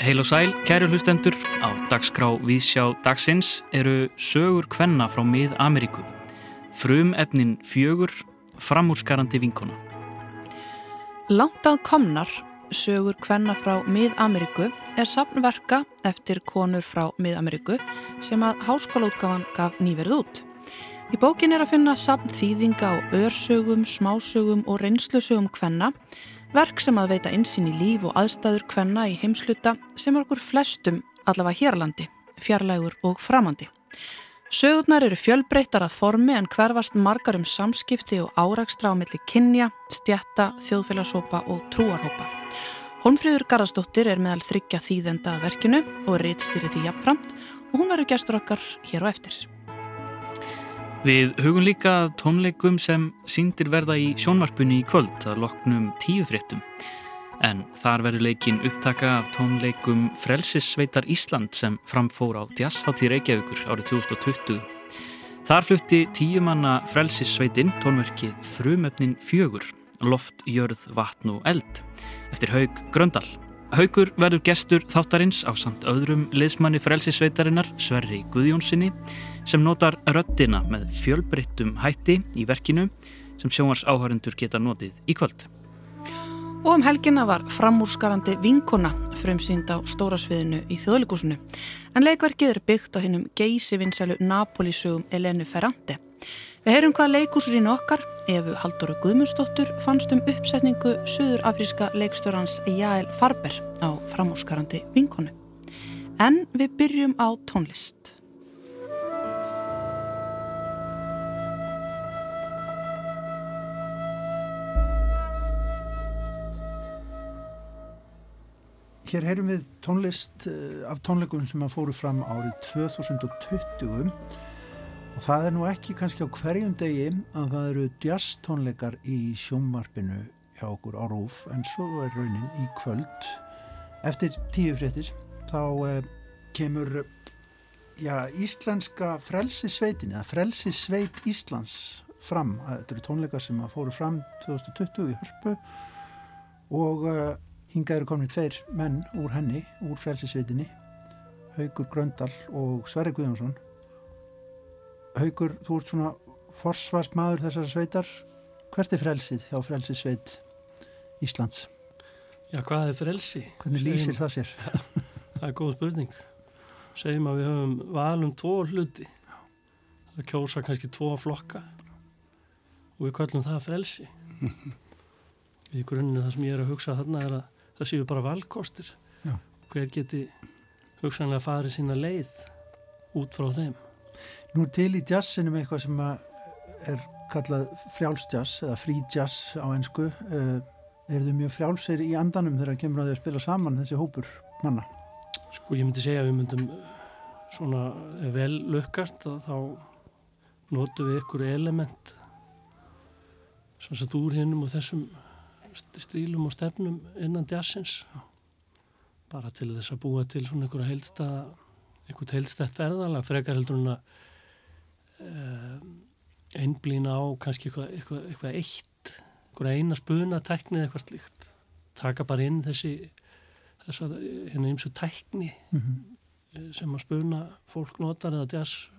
Heil og sæl, kæru hlustendur, á dagskrá Vísjá dagsins eru sögur kvenna frá mið-Ameríku. Frum efnin fjögur, framúrskarandi vinkona. Langt að komnar, sögur kvenna frá mið-Ameríku er safnverka eftir konur frá mið-Ameríku sem að háskólaútgafan gaf nýverð út. Í bókin er að finna safn þýðinga á örsögum, smásögum og reynslusögum kvenna, verk sem að veita einsinn í líf og aðstæður kvenna í heimsluta sem okkur flestum allavega hérlandi, fjarlægur og framandi. Sögurnar eru fjölbreyttar að formi en hverfast margar um samskipti og árakstra á milli kynja, stjætta, þjóðfélagsópa og trúarhópa. Holmfríður Garðarsdóttir er meðal þryggja þýðenda að verkinu og er reittstýrið því jafnframt og hún verður gestur okkar hér á eftir. Við hugum líka tónleikum sem síndir verða í sjónvarpunni í kvöld að loknum tíu fréttum. En þar verður leikin upptaka af tónleikum Frelsissveitar Ísland sem framfór á Jazzhátti Reykjavíkur árið 2020. Þar flutti tíumanna Frelsissveitin tónverkið Frumöfnin fjögur, loft, jörð, vatn og eld eftir Haug Gröndal. Haugur verður gestur þáttarins á samt öðrum liðsmanni Frelsissveitarinnar Sverri Guðjónssoni sem notar röddina með fjölbreyttum hætti í verkinu sem sjónvars áhörendur geta notið í kvöld. Og um helgina var framúrskarandi vinkona frumsýnd á stórasviðinu í þjóðleikúsinu en leikverkið er byggt á hinnum geysi vinsælu Napoli-sögum Elenu Ferrante. Við heyrum hvað leikúsurinn okkar, Efu Halldóru Guðmundsdóttur, fannst um uppsetningu söður-afríska leikstjórans Jael Farber á framúrskarandi vinkonu. En við byrjum á tónlist. Hér heyrum við tónlist eh, af tónleikum sem að fóru fram árið 2020 og það er nú ekki kannski á hverjum degi að það eru jazz tónleikar í sjómvarpinu hjá okkur á Rúf en svo er raunin í kvöld. Eftir tíu fréttir þá eh, kemur já, íslenska frelsisveitin eða frelsisveit Íslands fram, þetta eru tónleikar sem að fóru fram 2020 í Hörpu. Og Hingað eru komin tveir menn úr henni, úr frelsisveitinni, Haugur Gröndal og Sverri Guðjónsson. Haugur, þú ert svona forsvart maður þessar sveitar. Hvert er frelsið hjá frelsisveit Íslands? Já, hvað er frelsi? Hvernig lýsir það sér? það er góð spurning. Segjum að við höfum valum tvo hluti. Það kjósa kannski tvo flokka og við kallum það frelsi. Í grunninu það sem ég er að hugsa þarna er að það séu bara valkostir. Já. hver geti hugsanlega farið sína leið út frá þeim? Nú til í jazzinu með eitthvað sem er kallað frjálsjazz eða fríjazz á ennsku uh, er þau mjög frjálsir í andanum þegar það kemur að þau að spila saman þessi hópur manna? Sko ég myndi segja að við myndum svona vel lökkast þá notum við ykkur element sem satt úr hinnum og þessum stílum og stefnum innan jazzins. Bara til þess að búa til svona einhverja heilsta einhvert heilstætt verðala frekar heldur hún að uh, einblýna á kannski eitthvað, eitthvað, eitthvað eitt einhverja eina spuna tæknið eitthvað slíkt. Taka bara inn þessi þess að hérna eins og tækni mm -hmm. sem að spuna fólk notar eða jazz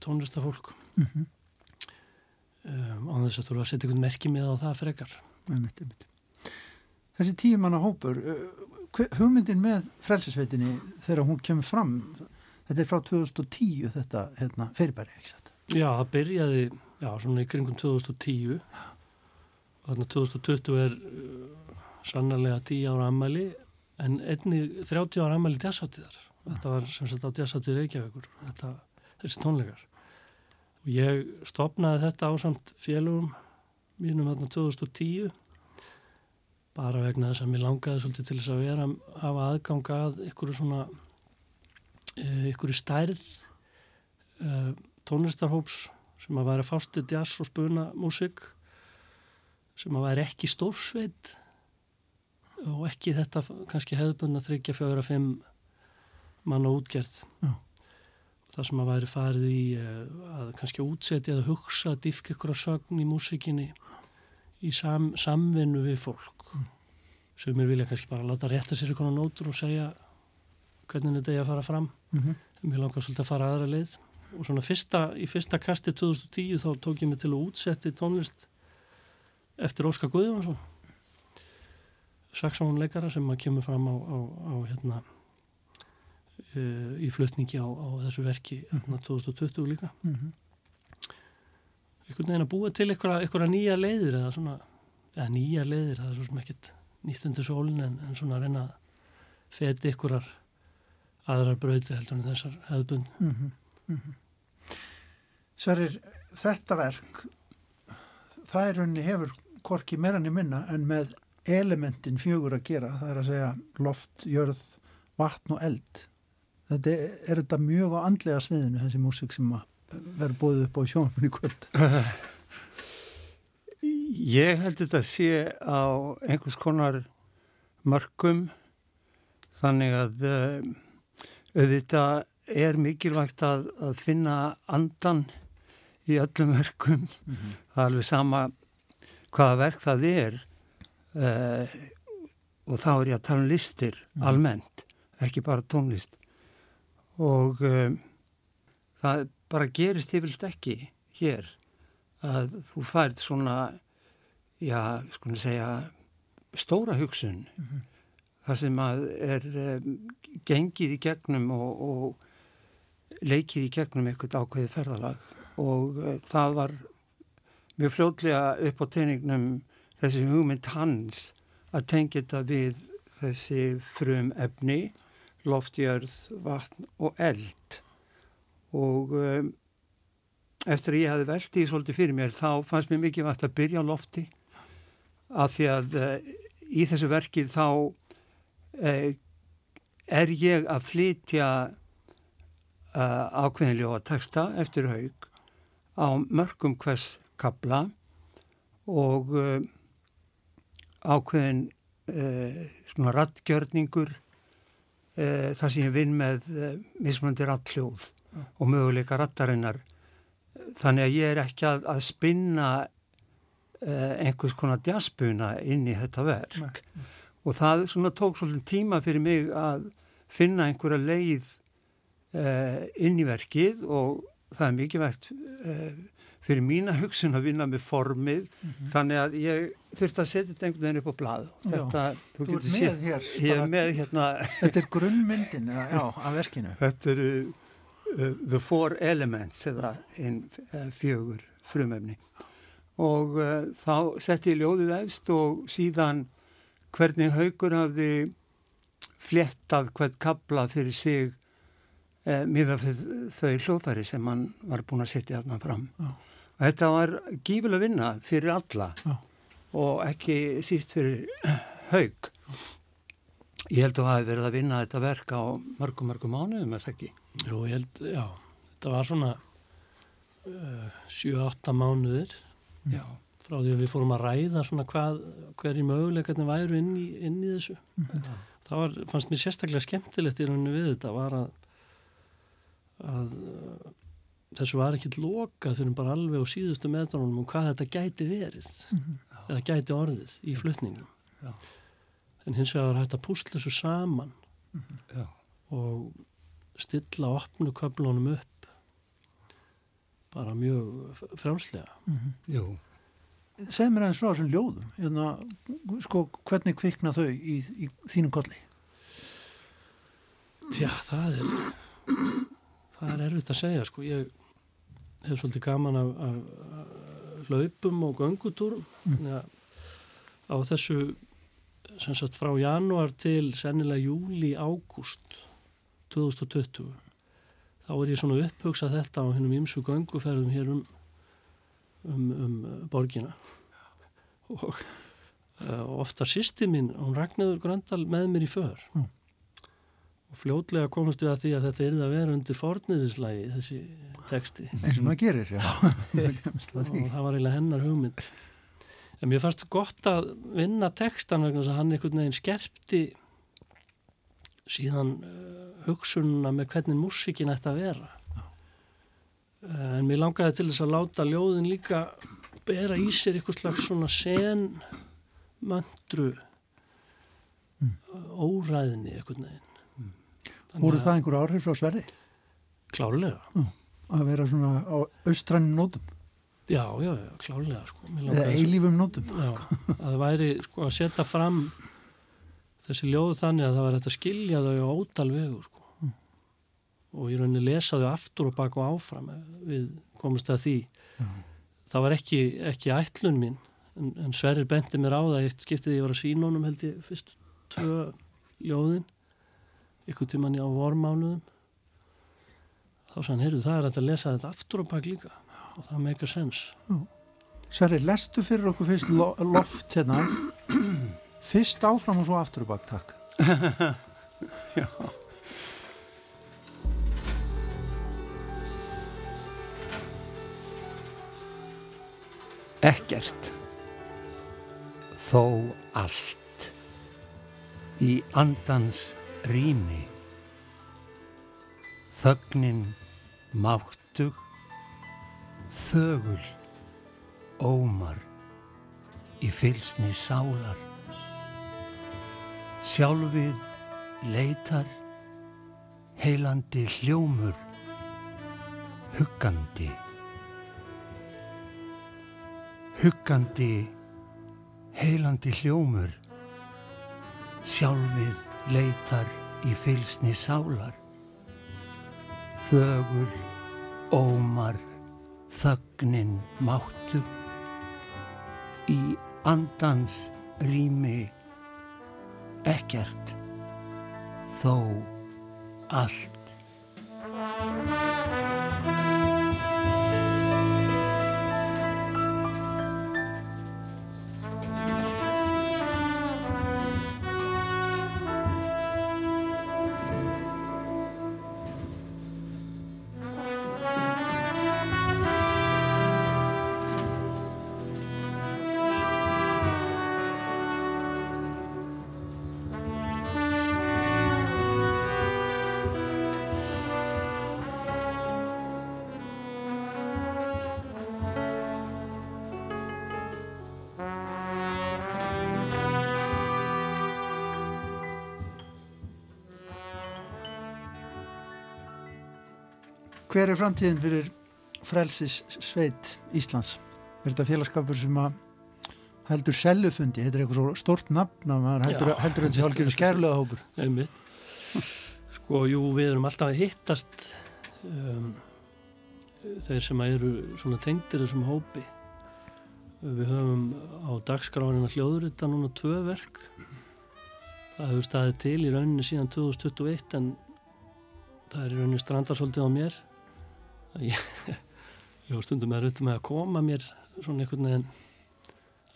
tónlistafólk mm -hmm um, á þess að þú eru að setja einhvern merki með á það frekar einmitt, einmitt. Þessi tíu manna hópur uh, hugmyndin með frelsesveitinni þegar hún kemur fram þetta er frá 2010 þetta hérna, fyrirbæri, ekki satt? Já, það byrjaði já, svona í kringum 2010 og þarna 2020 er uh, sannarlega 10 ára ammæli en einni 30 ára ammæli jazzáttíðar þetta var sem sagt á jazzáttíð Reykjavíkur þetta, þessi tónleikar Ég stopnaði þetta ásamt félögum mínum þarna 2010 bara vegna þess að mér langaði svolítið til þess að vera að hafa aðganga að ykkur svona ykkur í stærð uh, tónlistarhóps sem að væri fástið jazz og spuna músik sem að væri ekki stórsveit og ekki þetta kannski hefðbunna þryggja fjögur að fimm manna útgerð. Já það sem að væri farið í eh, að kannski útsetja eða hugsa að diffka ykkur að sögn í músikinni í sam, samvinnu við fólk mm. sem er vilja kannski bara láta rétta sér eitthvað nótur og segja hvernig þetta er að fara fram mm -hmm. mér langar svolítið að fara aðra leið og svona fyrsta, í fyrsta kasti 2010 þá tók ég mig til að útsetti tónlist eftir Óskar Guðjónsson saxónleikara sem að kemur fram á, á, á hérna uh, í flutningi á, á þessu verki hérna 2020 líka mm -hmm. einhvern veginn að búa til einhverja nýja leiðir eða svona, eða nýja leiðir það er svo sem ekkert nýtt undir sólinn en, en svona að reyna að feti einhverjar aðrar bröði heldur en þessar hefðbund mm -hmm. mm -hmm. Særir, þetta verk það er henni hefur korki merann í minna en með elementin fjögur að gera það er að segja loft, jörð, vatn og eld þetta er, er þetta mjög á andlega sviðinu þessi músik sem verður bóðið upp á sjónum í kvöld Ég held þetta að sé á einhvers konar mörgum þannig að uh, auðvitað er mikilvægt að, að finna andan í öllum verkum mm -hmm. það er alveg sama hvaða verk það er uh, og þá er ég að tala um listir mm. almennt, ekki bara tónlist og um, það bara gerist yfirlt ekki hér að þú færð svona já, skoðum segja stóra hugsun. Mm -hmm. það sem að er um, gengið í gegnum og, og leikið í gegnum eitthvað ákveði ferðalag. Og uh, það var mjög fljóðlega upp á teiningnum þessi hugmynd hans að tengja þetta við þessi frum efni, loftjörð, vatn og eld. Og um, eftir að ég hafi veldi í svolítið fyrir mér þá fannst mér mikið vart að byrja á lofti. Af því að uh, í þessu verkið þá uh, er ég að flytja uh, ákveðinlega texta eftir haug á mörgum hvers kabla og ákveðin svona rattgjörningur uh, þar sem ég vinn með uh, mismunandi rattljóð og möguleika rattarinnar þannig að ég er ekki að, að spinna einhvers konar djaspuna inn í þetta verk. Mm. og það svona tók svolítið tíma fyrir mig að finna einhverja leið inn í verkið og það er mikið vekt fyrir mína hugsun að vinna með formið mm -hmm. þannig að ég þurfti að setja þetta einhvern veginn upp á blad þetta, þú, þú er með hérna þetta er grunnmyndin já, af verkinu. Þetta eru uh, the four elements eða einn uh, fjögur frumöfni og uh, þá setti ég ljóðið efst og síðan hvernig haugur hafði flettað hvern kabla fyrir sig uh, miðað þau hljóðari sem hann var búin að setja þarna fram já Þetta var gífileg vinna fyrir alla Já. og ekki síst fyrir haug. Ég held að það hefði verið að vinna þetta verk á mörgum, mörgum mánuðum, er það ekki? Jú, ég held, já. Þetta var svona uh, 7-8 mánuðir já. frá því að við fórum að ræða svona hvað, hverju möguleikarnir væru inn í, inn í þessu. Mm -hmm. Það var, fannst mér sérstaklega skemmtilegt í rauninu við þetta var að, að þessu var ekki lokað fyrir bara alveg á síðustu meðdánunum um hvað þetta gæti verið mm -hmm. eða gæti orðið í flutningum Já. en hins vegar var hægt að púsla þessu saman mm -hmm. og stilla opnu köflunum upp bara mjög frjálslega mm -hmm. Segð mér aðeins frá þessum ljóðum hérna, sko, hvernig kvikna þau í, í þínum kolli? Já, það er það er erfitt að segja sko ég hef svolítið gaman af, af hlaupum og göngutúrum. Mm. ja, á þessu sem sagt frá januar til sennilega júli ágúst 2020 þá er ég svona upphugsað þetta á hennum ímsu gönguferðum hér um, um, um borgina. Og uh, ofta sýsti mín, hún Ragnarður Gröndal með mér í för. Mm og fljótlega komast við að því að þetta er að vera undir forniðislægi þessi teksti eins og maður gerir já. og það var eiginlega hennar hugmynd. En mér fannst gott að vinna tekstan vegna þess að hann einhvern veginn skerpti síðan uh, hugsununa með hvernig músikin ætti að vera. Uh, en mér langaði til þess að láta ljóðin líka bera í sér eitthvað slags svona sen möndru óræðinni eitthvað neginn Voru það einhver áhrif frá Sverri? Klárlega. Að vera svona á austrannum nótum? Já, já, já, klárlega sko. Eða eilífum nótum? Já, að það væri sko að setja fram þessi ljóð þannig að það var hægt að skilja þau á ótal vegu sko. og í rauninni lesa þau aftur og baka og áfram við komumst að því. Já. það var ekki, ekki ætlun mín en, en Sverrir benti mér á það eitt skiptið ég var að sína honum held ég fyrst tvö ljóðin ykkur tíman í á vormánuðum þá sann, heyrðu það er að lesa þetta aftur og baka líka og það meikar sens Sverri, lestu fyrir okkur fyrst lo loft hérna. Fyrst áfram og svo aftur og bak, takk. Ekkert. Þó allt. Í andans rými þögnin máttug þögul ómar í fylsni sálar. Sjálfið leitar heilandi hljómur huggandi. Huggandi heilandi hljómur sjálfið leitar í fylsni sálar. Þögul ómar þögnin máttu. Í andans rými ekkert þó allt Hver er framtíðin fyrir frelsis sveit Íslands? Er þetta félagskapur sem að heldur seljufundi, þetta er eitthvað svo stort nafn að maður heldur, Já, heldur algjörðu þetta- skærlega hópur Einmitt. Sko, jú, við erum alltaf að hittast um, þeir sem eru svona tengdir þessum hópi. Við höfum á dagskráinina hljóðurita núna tvö verk. Það hefur staðið til í rauninni síðan 2021 en það er í rauninni strandarsóldið á mér. Ég, ég var stundum með rauðum með að koma mér svona einhvern veginn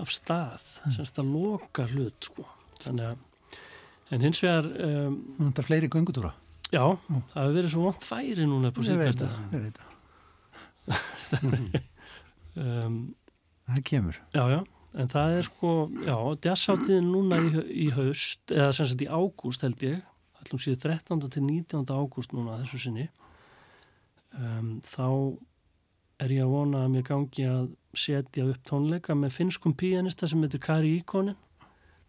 af stað, semst að loka hlut, sko. Þannig að En hins vegar, um, Þetta er fleiri göngutúra já, það hefur verið svo vont færi núna Ég veit það, ég veit það Um, Það kemur já, já, en það er sko, já, jazzáttiðin núna í, í haust, eða sem sagt í ágúst held ég, allum síðu 13. til 19. ágúst núna þessu sinni, um, þá er ég að vona að mér gangi að setja upp tónleika með finskum píanista sem heitir Kari Íkonin,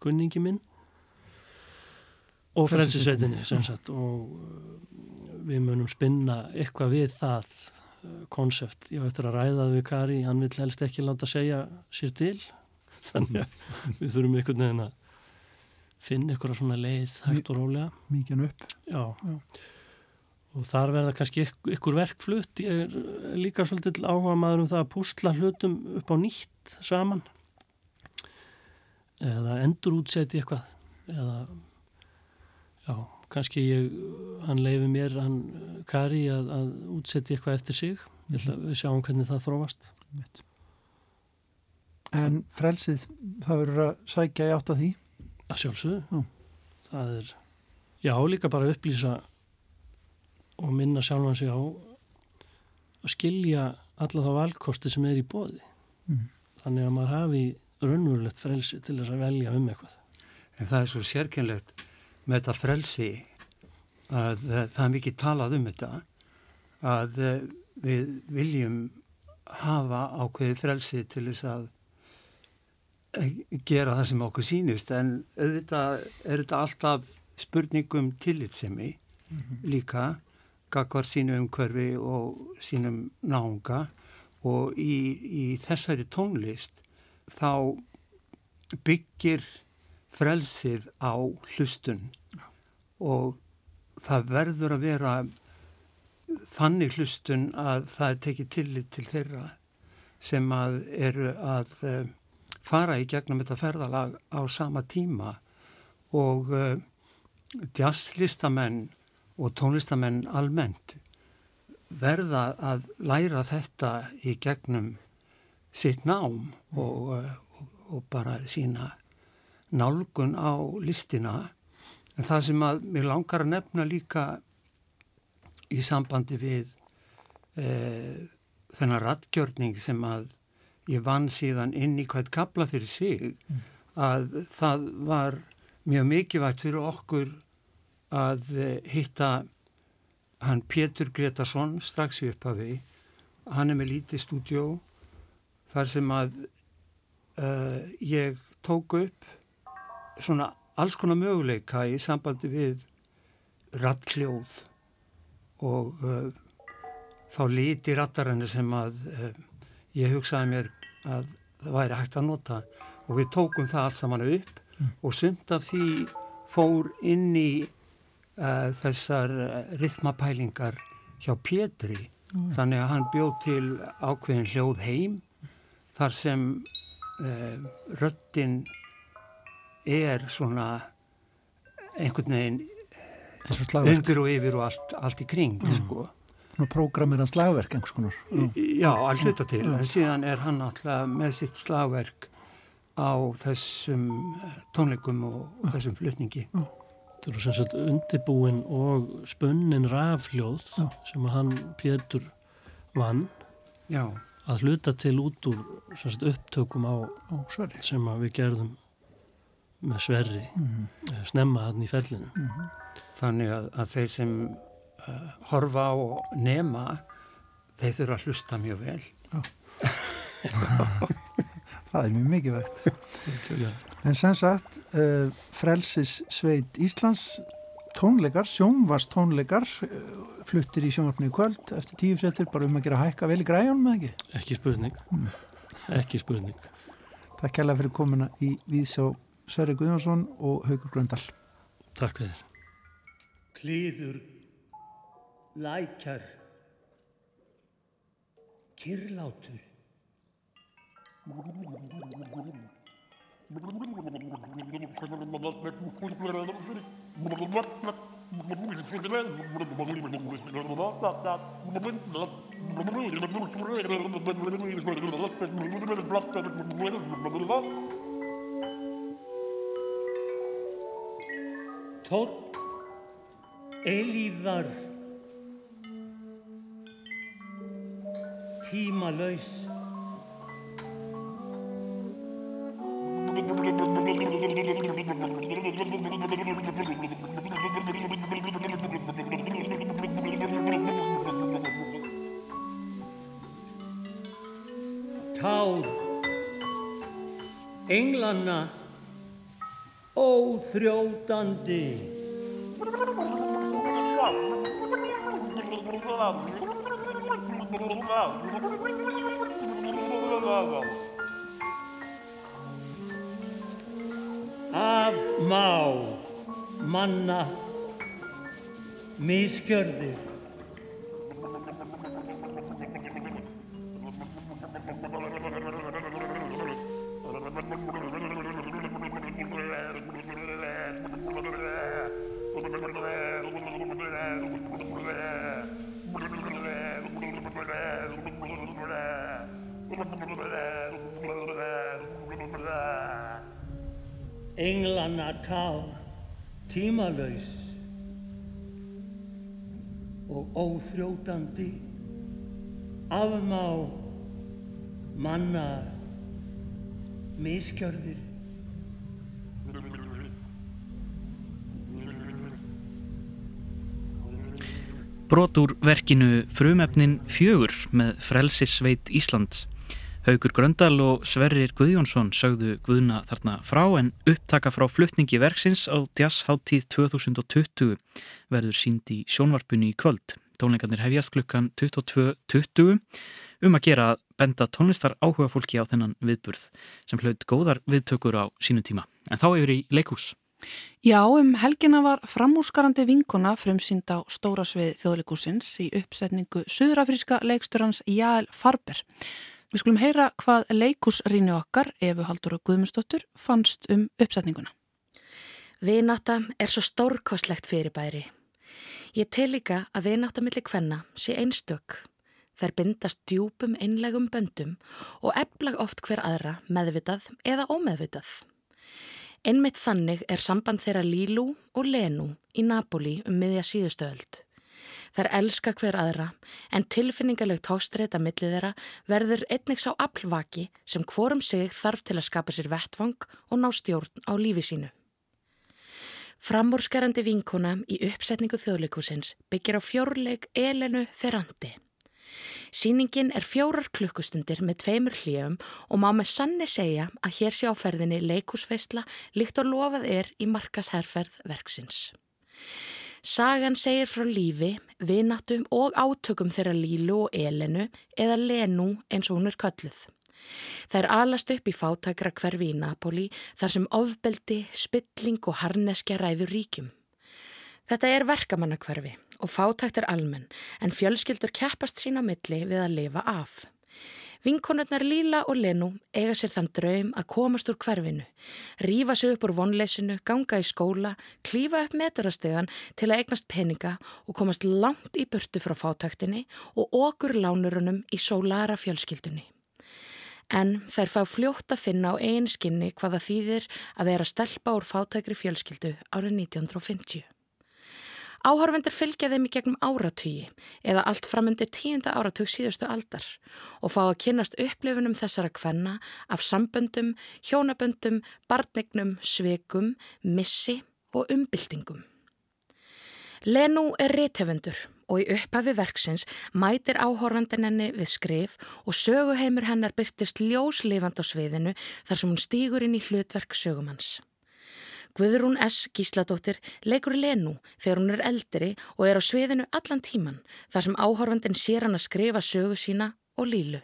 kunningi minn, og frelsisveitinni sem sagt og uh, við munum spinna eitthvað við það konsept. Ég eftir að ræða við Kari, hann vill helst ekki láta segja sér til þannig að við þurfum einhvern veginn að finna eitthvað svona leið hægt og rólega. Mikið upp Já. Já. Og þar verða kannski ykk- ykkur verkflutt. Ég er líka svolítið áhuga maður um það að púsla hlutum upp á nýtt saman. Eða endur útseti eitthvað. Eða já, kannski ég hann leifi mér, hann Kari að, að útseti eitthvað eftir sig. Ætla að við sjáum hvernig það þróast. En frelsið, það verður að sækja í átt að því? Að sjálfsögðu. Já. það er, já líka bara upplýsa og minna sjálfan sig á að skilja alla þá valkosti sem er í bóði Mm. þannig að maður hafi raunverulegt frelsi til þess að velja um eitthvað En það er svo sérkennlegt með þetta frelsi að eh, það er mikið talað um þetta að eh, við viljum hafa ákveði frelsi til þess að gera það sem okkur sínist en auðvitað er þetta alltaf spurningum tillitsemi mm -hmm. líka gagvar sínu umhverfi og sínum náunga. Og í, í þessari tónlist þá byggir frelsið á hlustun. Og það verður að vera þannig hlustun að það er tekið tillit til þeirra sem að eru að uh, fara í gegnum þetta ferðalag á sama tíma. Og uh, jazzlistamenn og tónlistamenn almennt verða að læra þetta í gegnum sitt nám og, og, og bara sína nálgun á listina en það sem að mér langar að nefna líka í sambandi við e, þennan rattgjörning sem að ég vann síðan inn í hvert kapla fyrir sig mm. að það var mjög mikilvægt fyrir okkur að e, hitta hann Pétur Gretarsson strax í upphafi hann er með lítið stúdjó þar sem að uh, ég tók upp svona alls konar möguleika í sambandi við rattljóð og uh, þá líti rattarinnu sem að uh, ég hugsaði mér að það væri hægt að nota og við tókum það allt saman upp mm. og sumt af því fór inn í uh, þessar rithmapælingar hjá Pétri. Mm. þannig að hann bjóð til ákveðin hljóð heim þar sem röttin er svona einhvern veginn undir og yfir og allt, allt í kring mm. sko. Prógramir hann slagverk einhvers konar. Já, að hluta til. En síðan er hann alltaf með sitt slagverk á þessum eh, tónleikum og, og þessum flutningi Það eru sem sagt undirbúin og spunnin rafljóð Já. sem hann Pétur vann Já. að hluta til út úr sagt, upptökum á, á sem við gerðum með sverri mm -hmm. snemma hann í fellinu mm -hmm. Þannig að, að þeir sem uh, horfa á og nema þeir þurfa að hlusta mjög vel Það er mjög mikið vegt En sem sagt uh, Frelsis Sveit Íslands tónleikar, sjónvars tónleikar uh, fluttir í sjónvarpni í kvöld eftir tíu frettir, bara um að gera hækka vel í græjum með ekki? Ekki spurning. Mm. ekki spurning. Takk kærlega fyrir komuna í Víðsjó Sverri Guðjónsson og Haugur Gröndal. Takk fyrir. Klíður lækjar kyrlátur Tótt eilíðar tímalaus óþrjótandi Af má manna miskjörðir og óþrótandi afmá manna miskjörðir brot úr verkinu Frumefnin fjögur með Frelsissveit Íslands. Haugur Gröndal og Sverrir Guðjónsson sögðu Guðna þarna frá en upptaka frá fluttningi verksins á Jazzháttíð 2020 verður sínd í sjónvarpunni í kvöld. Tónleikarnir hefjast klukkan 22.20 um að gera að benda tónlistar áhuga fólki á þennan viðburð sem hlaut góðar viðtökur á sínu tíma. En þá yfir í leikús. Já, um helgina var framúsgarandi vinkona frumsýnd á stóra svið þjóðleikúsins í uppsetningu suðrafríska leiksturans Jæl Farber. Við skulum heyra hvað leikúsrýni okkar, Efu Haldur og Guðmundsdóttur, fannst um uppsetninguna. Vináta er svo stórkostlegt fyrirbæri. Ég tel líka að vináta millir kvenna sé einstök. Þær bindast djúpum einlegum böndum og eflag oft hver aðra meðvitað eða ómeðvitað. Einmitt þannig er samband þeirra Lílú og Lenú í Napoli um miðja síðustööld. Þær elska hver aðra en tilfinningarlegt hástreita millið þeirra verður einnig sá aflvaki sem hvorum sig þarf til að skapa sér vettvang og ná stjórn á lífi sínu. Framúrskerandi vinkona í uppsetningu þjóðleikusins byggir á fjórleik Elenu Ferrandi. Sýningin er fjórar klukkustundir með tveimur hljöfum og má með sanni segja að hér sé áferðinni leikusveistla líkt og lofað er í markasherferð verksins. Sagan segir frá lífi, vinnatum og átökum þeirra Lílu og Elenu eða Lenu eins og hún er kölluð. Er alast upp í fátækra hverfi í Napoli þar sem ofbeldi, spilling og harneskja ræður ríkjum. Þetta er verkamannakverfi og fátækt er almenn en fjölskyldur keppast sín á milli við að lifa af. Vinkonurnar Líla og Lenu eiga sér þann draum að komast úr hverfinu, rífa sig upp úr vonleysinu, ganga í skóla, klífa upp meturastöðan til að eignast peninga og komast langt í burtu frá fátæktinni og okkur lánurunum í sólara fjölskyldunni. En þær fá fljótt að finna á einn skinni hvaða þýðir að vera stelpa úr fátækri fjölskyldu árið 1950. Áhörvendur fylgja þeim í gegnum áratugi eða allt framundir tíunda áratug síðustu aldar og fá að kynast upplifunum þessara kvenna af samböndum, hjónaböndum, barnignum, sveikum, missi og umbyltingum. Lenú er réttefendur og í upphafi verksins mætir áhorfandin henni við skrif og söguheimur hennar byrtist ljóslifand á sviðinu þar sem hún stýgur inn í hlutverk sögumanns. Guðrún S. Gísladóttir leikur Lenu þegar hún er eldri og er á sviðinu allan tíman þar sem áhorfandin sér hann að skrifa sögu sína og lílu.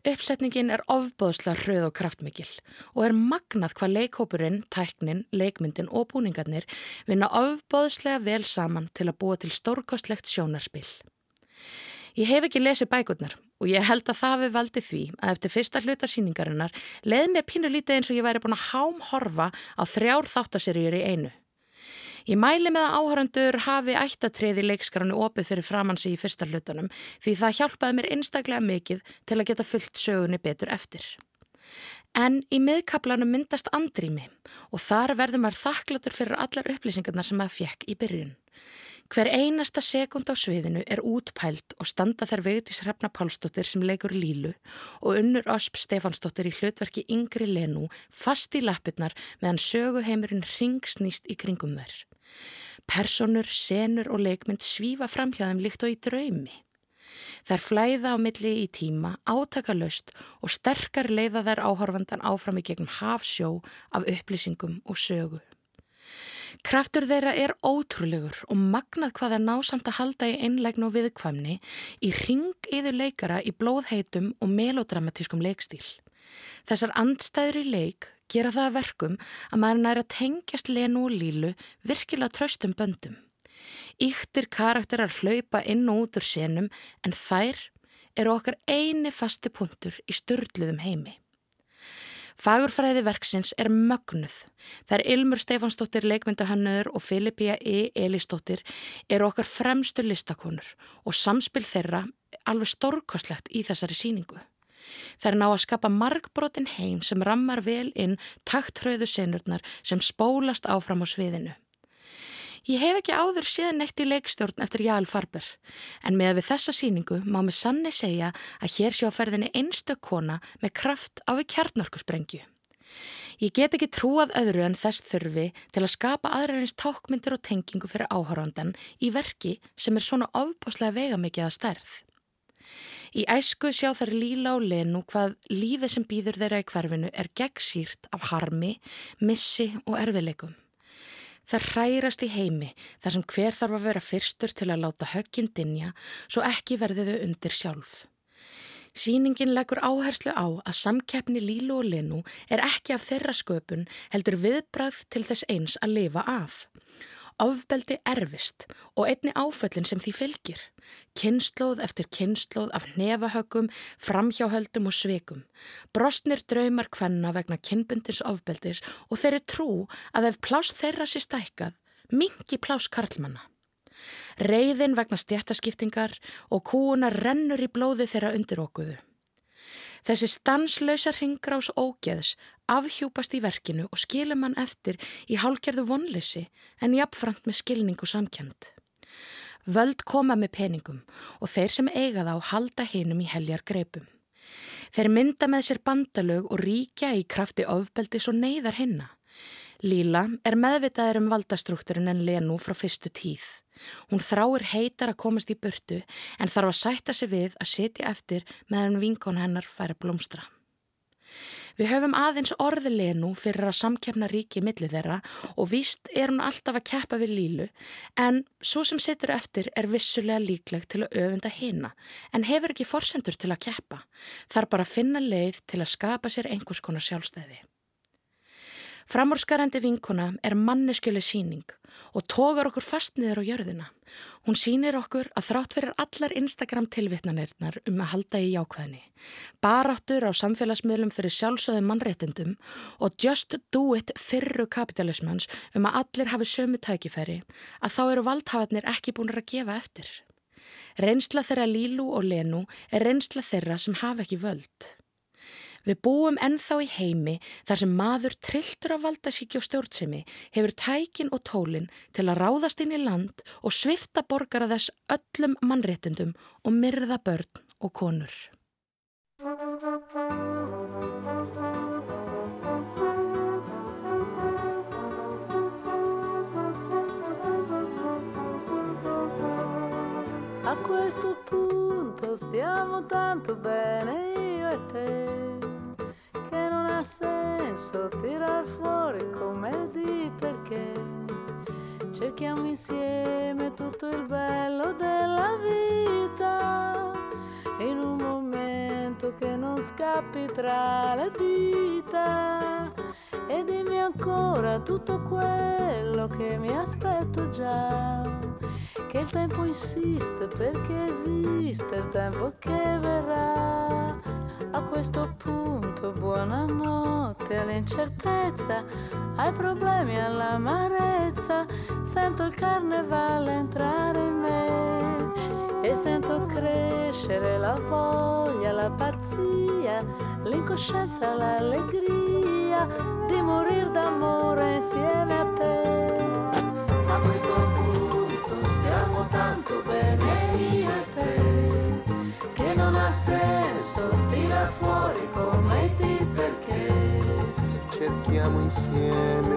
Uppsetningin er ofbóðslega hröð og kraftmikil og er magnað hvað leikhópurinn, tæknin, leikmyndin og búningarnir vinna ofbóðslega vel saman til að búa til stórkostlegt sjónarspill. Ég hef ekki lesið bækurnar og ég held að það við valdi því að eftir fyrsta hluta síningarinnar leði mér pínu lítið eins og ég væri búin að hám horfa á þrjár þáttaserjur í einu. Ég mæli með að áhöröndur hafi ættatriði leikskranu opið fyrir framansi í fyrsta hlutanum því það hjálpaði mér einstaklega mikið til að geta fullt sögunni betur eftir. En í miðkaplanum myndast andrými og þar verður maður þakklatur fyrir allar upplýsingarnar sem maður fjekk í byrjun. Hver einasta sekund á sviðinu er útpælt og standa þær veitis Hrefna Pálsdóttir sem leikur Lílu og unnur Ösp Stefansdóttir í hlutverki Yngri Lenú fast í lappirnar meðan söguheimurinn ringsnýst í kringum þær. Personur, senur og leikmynd svífa framhjáðum líkt og í draumi. Þær flæða á milli í tíma, átakalöst og sterkar leiða þær áhorfandan áfram í gegnum hafsjó af upplýsingum og sögu. Kraftur þeirra er ótrúlegur og magnað hvað er násamt að halda í einlegn og viðkvæmni í ring yfir leikara í blóðheitum og melodramatískum leikstíl. Þessar andstæður í leik gera það verkum að maður næra tengjast lenu og lílu virkilega tröstum böndum. Íktir karakterar hlaupa inn og út úr senum en þær eru okkar eini fasti punktur í störluðum heimi. Fagurfræði verksins er mögnuð. Er Ilmur Stefansdóttir leikmyndahannöður og Filipía E. Elistóttir eru okkar fremstu listakonur og samspil þeirra alveg stórkostlegt í þessari síningu. Er ná að skapa margbrotin heim sem rammar vel inn taktröðu senurnar sem spólast áfram á sviðinu. Ég hef ekki áður séð neitt í leikstjórn eftir Jál Farber en með við þessa síningu má með sanni segja að hér sjá ferðinni einstök kona með kraft á við kjarnorkusprengju. Ég get ekki trúað öðru en þess þurfi til að skapa aðræðins tákmyndir og tengingu fyrir áhórandan í verki sem er svona ofbáslega vegamikið að stærð. Í æsku sjá þær líla og lenu hvað lífið sem býður þeirra í hverfinu er gegnsýrt af harmi, missi og erfileikum. Það hrærast í heimi þar sem hver þarf að vera fyrstur til að láta högginn dinja svo ekki verði þau undir sjálf. Sýningin leggur áherslu á að samkeppni Lílu og Linu er ekki af þeirra sköpun heldur viðbrað til þess eins að lifa af ofbeldi erfist og einni áföllin sem því fylgir. Kynnslóð eftir kynnslóð af nefahöggum, framhjáhöldum og sveikum. Brostnir draumar hvenna vegna kynbundins ofbeldis og þeirri trú að ef plás þeirra sé stækkað, mingi plás karlmanna. Reyðin vegna stjættaskiptingar og kúuna rennur í blóði þeirra undir okkuðu. Þessi stanslausa ringrás ógeðs afhjúpast í verkinu og skilur mann eftir í hálgerðu vonleysi en jafnframt með skilning og samkjönd. Völd koma með peningum og þeir sem eiga þá halda hinum í heljar greipum. Þeir mynda með sér bandalög og ríkja í krafti ofbeldis og neyðar hinna. Líla er meðvitaður um valdastruktúrin en Lenu frá fyrstu tíð. Hún þráir heitar að komast í burtu en þarf að sætta sig við að setja eftir meðan vinkon hennar færi blómstra. Við höfum aðeins orðilenu fyrir að samkjafna ríki millir þeirra og víst er hún alltaf að keppa við lílu en svo sem setur eftir er vissulega líklegt til að öfunda hina en hefur ekki forsendur til að keppa. Þarf bara finna leið til að skapa sér einhvers konar sjálfstæði. Framórskarandi vinkona er manneskjölu síning og tógar okkur fast niður á jörðina. Hún sínir okkur að þrátt fyrir allar Instagram tilvittnanirnar um að halda í jákvæðni. Baráttur á samfélagsmiðlum fyrir sjálfsögðum mannréttindum og just do it fyrru kapitalismans um að allir hafi sömu tækifæri að þá eru valdhafarnir ekki búin að gefa eftir. Reynsla þeirra Lílu og Lenu er reynsla þeirra sem hafa ekki völd. Við búum ennþá í heimi þar sem maður trilltur af valdasíki og stjórnsemi hefur tækin og tólin til að ráðast inn í land og svifta borgara þess öllum mannréttundum og myrða börn og konur. A questo punto stiamo tanto bene io e te senso tirar fuori come di perché. Cerchiamo insieme tutto il bello della vita. In un momento che non scappi tra le dita. E dimmi ancora tutto quello che mi aspetto già. Che il tempo insiste perché esiste il tempo che verrà a questo punto buonanotte all'incertezza, ai problemi, all'amarezza, sento il carnevale entrare in me e sento crescere la voglia, la pazzia, l'incoscienza, l'allegria di morire d'amore insieme a te. A questo punto stiamo tanto bene io ha senso tirar fuori come ti perché. Cerchiamo insieme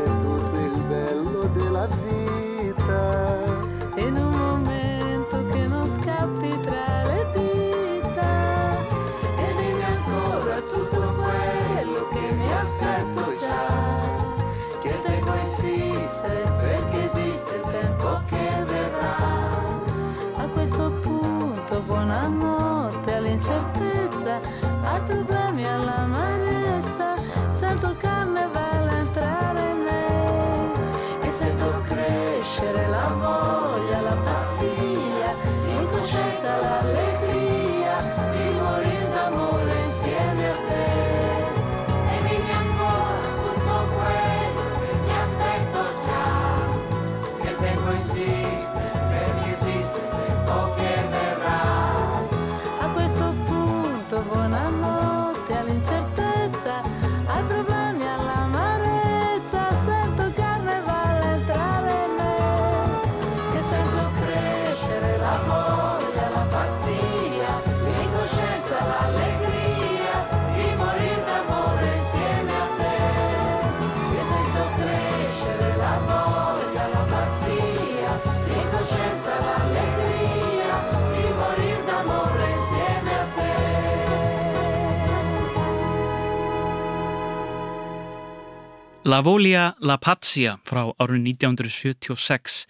La Volia La Pazia frá árun 1976.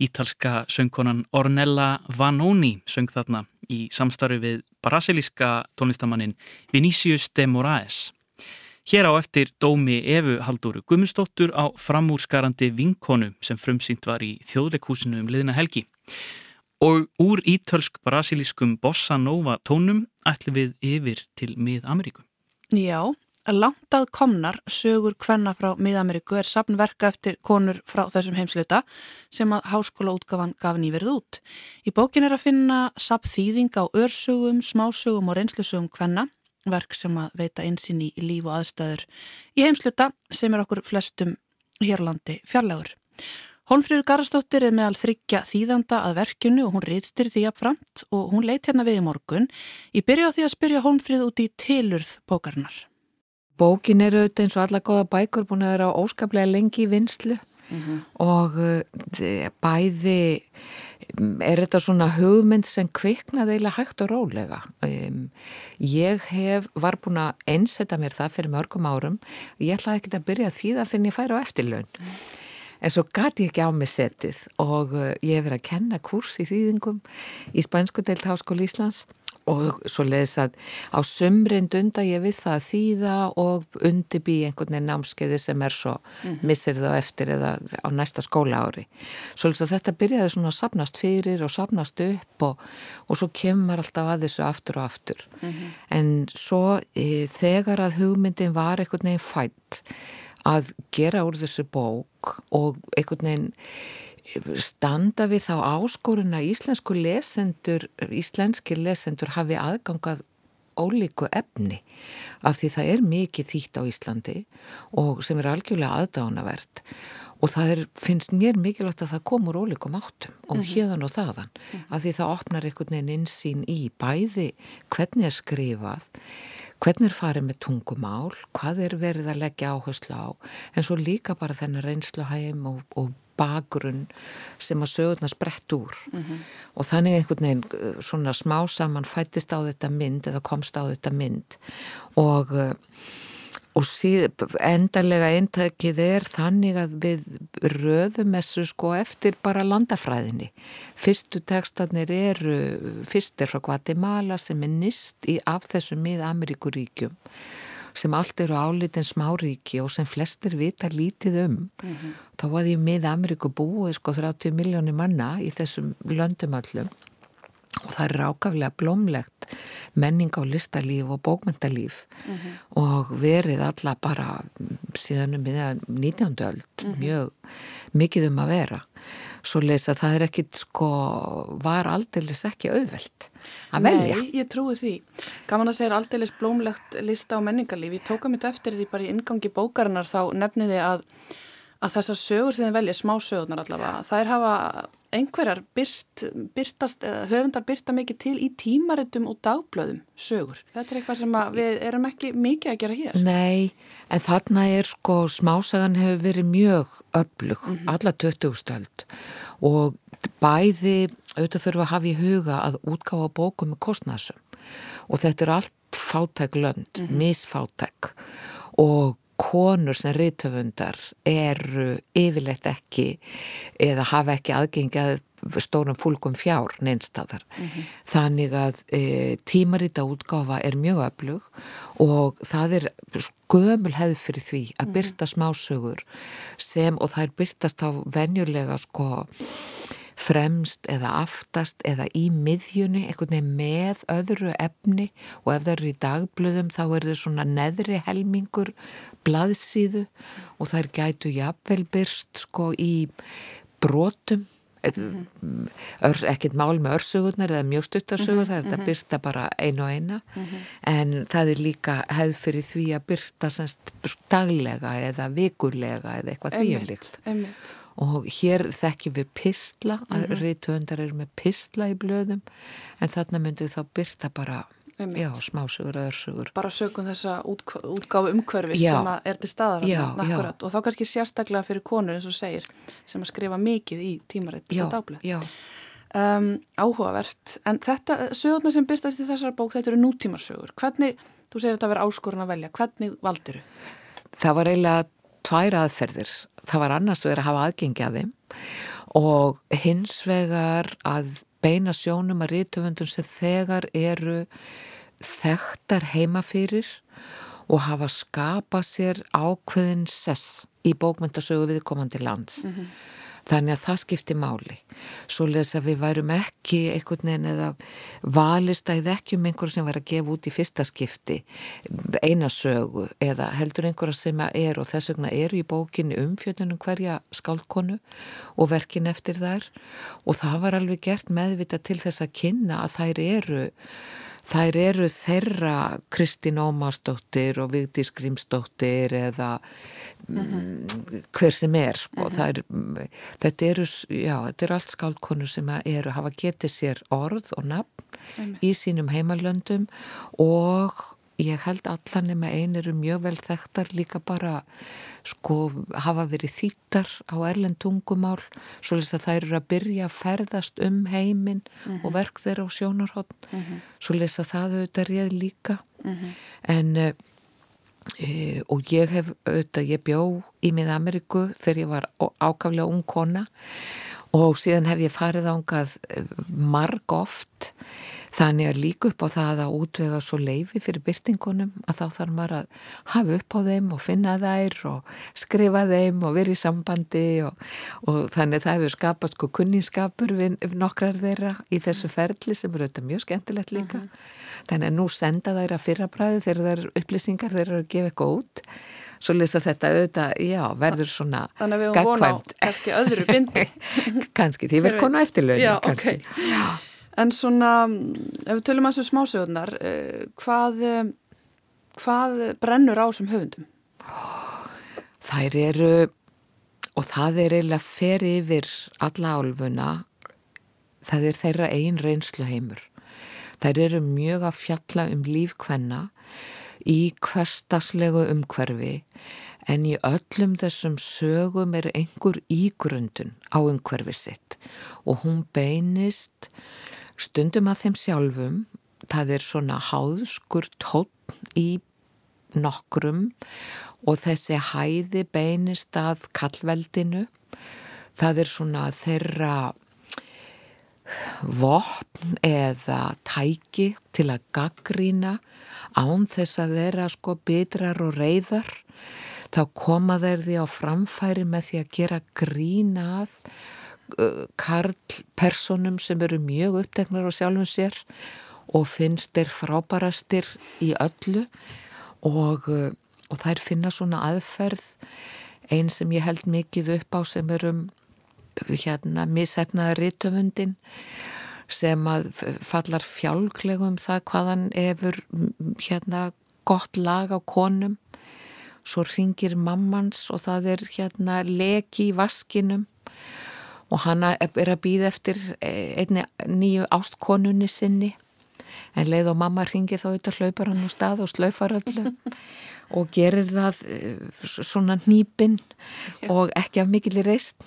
Ítalska söngkonan Ornella Vanoni söng þarna í samstarfi við brasilíska tónlistamannin Vinicius de Moraes. Hér á eftir dómi Efu Haldóru Gummistóttur á framúrskarandi vinkonu sem frumsýnt var í þjóðleikúsinu um liðina helgi. Og úr ítölsk-brasilískum bossa nova tónum ætlum við yfir til mið-Ameríku. Já, langt að komnar sögur kvenna frá Mið-Ameríku er sapnverka eftir konur frá þessum heimsluta sem að háskóla útgafan gaf nýverð út. Í bókin er að finna sapþýðing á örsugum, smásugum og reynslusugum kvenna, verk sem að veita einsinn í líf og aðstæður í heimsluta sem er okkur flestum hérlandi fjarlægur. Hólmfríður Garastóttir er meðal þryggja þýðanda að verkinu og hún rýtstir því afframt og hún leit hérna við í morgun. Ég byrja á því að spyrja Hólmfríð út í tilurð bókarinnar. Bókin er auðvitað eins og alla góða bækur búin að vera óskaplega lengi í vinslu og uh, bæði um, er þetta svona hugmynd sem kviknaði eiginlega hægt og rólega. Um, ég hef, var búin að einsetta mér það fyrir mörgum árum. Ég ætlaði ekki að byrja því það finn ég færi á eftirlaun. En svo gati ég ekki á mig setið og uh, ég hef verið að kenna kurs í þýðingum í Spænsku deilt Háskóli Íslands og svo leiðis að á sömrind unda ég við það að þýða og undibí einhvern veginn námskeiði sem er svo missir það eftir eða á næsta skóla ári. Svo leiðis að þetta byrjaði svona að sapnast fyrir og sapnast upp og, og svo kemur alltaf að þessu aftur og aftur. En svo e, þegar að hugmyndin var einhvern veginn fætt að gera úr þessu bók og einhvern veginn standa við þá áskorun að íslensku lesendur, íslenskir lesendur hafi aðgangað ólíku efni af því það er mikið þýtt á Íslandi og sem er algjörlega aðdánavert og það er, finnst mér mikilvægt að það komur ólíkum áttum og hérðan og þaðan af því það opnar einhvern veginn insýn í bæði hvernig er skrifað hvernig er farið með tungumál? Hvað er verið að leggja áherslu á? En svo líka bara þennan reynsluhægum og, og bakgrunn sem að sögurnar sprett úr. Og þannig einhvern veginn uh, svona smá saman fættist á þetta mynd eða komst á þetta mynd. Og, uh, og síð, endarlega eintakið er þannig að við röðum þessu sko eftir bara landafræðinni. Fyrstu tekstarnir eru fyrst er frá Guatemala sem er nýst í, af þessum mið-Ameríkuríkjum sem allt eru álitin smáríki og sem flestir vita lítið um. Þá var ég með Ameríku búið sko 30 miljónir manna í þessum löndum öllum og það er ákaflega blómlegt menning á listalíf og bókmyndalíf og verið alla bara síðan um 19. öld mjög mikið um að vera svo lesa það er ekkit sko var aldeilis ekki auðvelt að velja Nei, ég trúi því. Gaman að segja aldeilis blómlegt lista á menningarlíf. Ég tóka mitt eftir því bara í ingangi bókarinnar þá nefniði að, að þessar sögur sem þið velja, smá sögurnar allavega, þær hafa einhverjar byrst, byrtast, eða höfundar byrta mikið til í tímaritum og dagblöðum sögur. Þetta er eitthvað sem við erum ekki mikið að gera hér. Nei, en þarna er sko smásagan hefur verið mjög öflug, alla 20 stöld og bæði auðvitað þurfa að hafa í huga að útgáfa bókum með kostnæsum og þetta er allt fátæk lönd, misfátæk. Og konur sem rithöfundar eru yfirleitt ekki eða hafa ekki aðgengið stórum fólkum fjár neinstafar. Þannig að e, tímarita útgáfa er mjög öflug og það er gömul hefð fyrir því að byrta smásögur sem og það er byrtast á venjulega sko fremst eða aftast eða í miðjunni, einhvern veginn með öðru efni og ef það eru í dagblöðum þá er þau svona neðri helmingur blaðsíðu og er gætu jafnvel byrst sko í brotum. Örs, ekkert mál með örsugurnar eða mjög stuttarsögur, það er þetta að byrta bara einu og eina. En það er líka hefð fyrir því að byrta semst daglega eða vikurlega eða eitthvað því er líkt. og hér þekkjum við pistla að reytöndar eru með pistla í blöðum en þarna myndið þá byrta bara Einmitt. já, smásugur og örsugur bara sögum þessa út, útgáfu umhverfis Já. sem er til staðar Já, já. og þá kannski sérstaklega fyrir konur eins og segir sem að skrifa mikið í tímaritt já, og dagblöð. já, Um, áhugavert, en þetta sögurnar sem byrtast í þessar bók, þetta eru nútímarsögur hvernig, þú segir þetta að vera áskorun að velja hvernig valdiru? það var eiginlega tvær aðferðir. Það var annars vegar að hafa aðgengi að þeim og hins vegar að beina sjónum að rítöfundum sem þegar eru þekktar heima fyrir og hafa skapað sér ákveðin sess í bókmyndasögu viðkomandi lands. Þannig að það skipti máli. Svo les að við værum ekki einhvern veginn eða valist að ekki um einhverja sem var að gefa út í fyrsta skipti eina sögu eða heldur einhverja sem er og þess vegna eru í bókinni umfjöldunum hverja skálkonu og verkin eftir þær og það var alveg gert meðvita til þess að kynna að þær eru Þær eru þeirra Kristín Ómarsdóttir og Vigdís Grímsdóttir eða mm, hver sem er sko. er, þetta, eru, já, þetta eru allt skáldkonur sem eru hafa getið sér orð og nafn í sínum heimalöndum og ég held allan nema ein eru mjög vel þekktar líka bara sko hafa verið þýttar á erlend tungumál svo að þær eru að byrja að ferðast um heiminn mm -hmm. og verk þeirra á sjónarhótt mm -hmm. svo að það auðvitað réð líka mm -hmm. en e, og ég hef auðvitað, ég bjó í mið Ameríku þegar ég var ákaflega ung kona og síðan hef ég farið ángað marg oft Þannig að líka upp á það að útvega svo leifi fyrir byrtingunum að þá þarf maður að hafa upp á þeim og finna þær og skrifa þeim og vera í sambandi og, og þannig það hefur skapast sko kunninskapur við nokkrar þeirra í þessu ferli sem eru auðvitað mjög skemmtilegt líka. Uh -huh. Þannig að nú senda þær að fyrrabræði þegar þær upplýsingar þeir eru að gefa eitthvað út. Svo lýsa þetta auðvitað, já, verður svona gagkvæmt. Þannig að við höfum vona á kannski öðru bindi. kannski, því verður konu eftirlaun. Já, kannski. ok. Já. En svona, ef við tölum að þessu smásögurnar, eh, hvað, eh, hvað brennur á sem höfundum? Þær eru, og það er eiginlega fer yfir alla álfuna, það er þeirra einn reynslu heimur. Þær eru mjög að fjalla um lífkvenna í hverstaslegu umhverfi en í öllum þessum sögum er einhver ígrundun á umhverfi sitt. Og hún beinist stundum að þeim sjálfum, það er svona háðskur tótt í nokkrum og þessi hæði beinist að kallveldinu, það er svona þeirra vopn eða tæki til að gaggrína án þess að vera sko bitrar og reyðar þá koma þeir því á framfæri með því að gera grínað karlpersonum sem eru mjög uppteknar á sjálfum sér og finnst þeir frábærastir í öllu og, uh, og þær finna svona aðferð einn sem ég held mikið upp á sem er um hérna missefnaða rítöfundin sem að fallar fjálklegum það hvaðan efur hérna gott lag á konum. Svo ringir mammans og það er hérna leki í vaskinum. Og hann er að býða eftir eh, einni nýju ástkonunni sinni en leið og mamma ringi þá auðvitað hlaupar hann á stað og slaufar öllu og gerir það eh, svona nýpinn og ekki af mikil í reist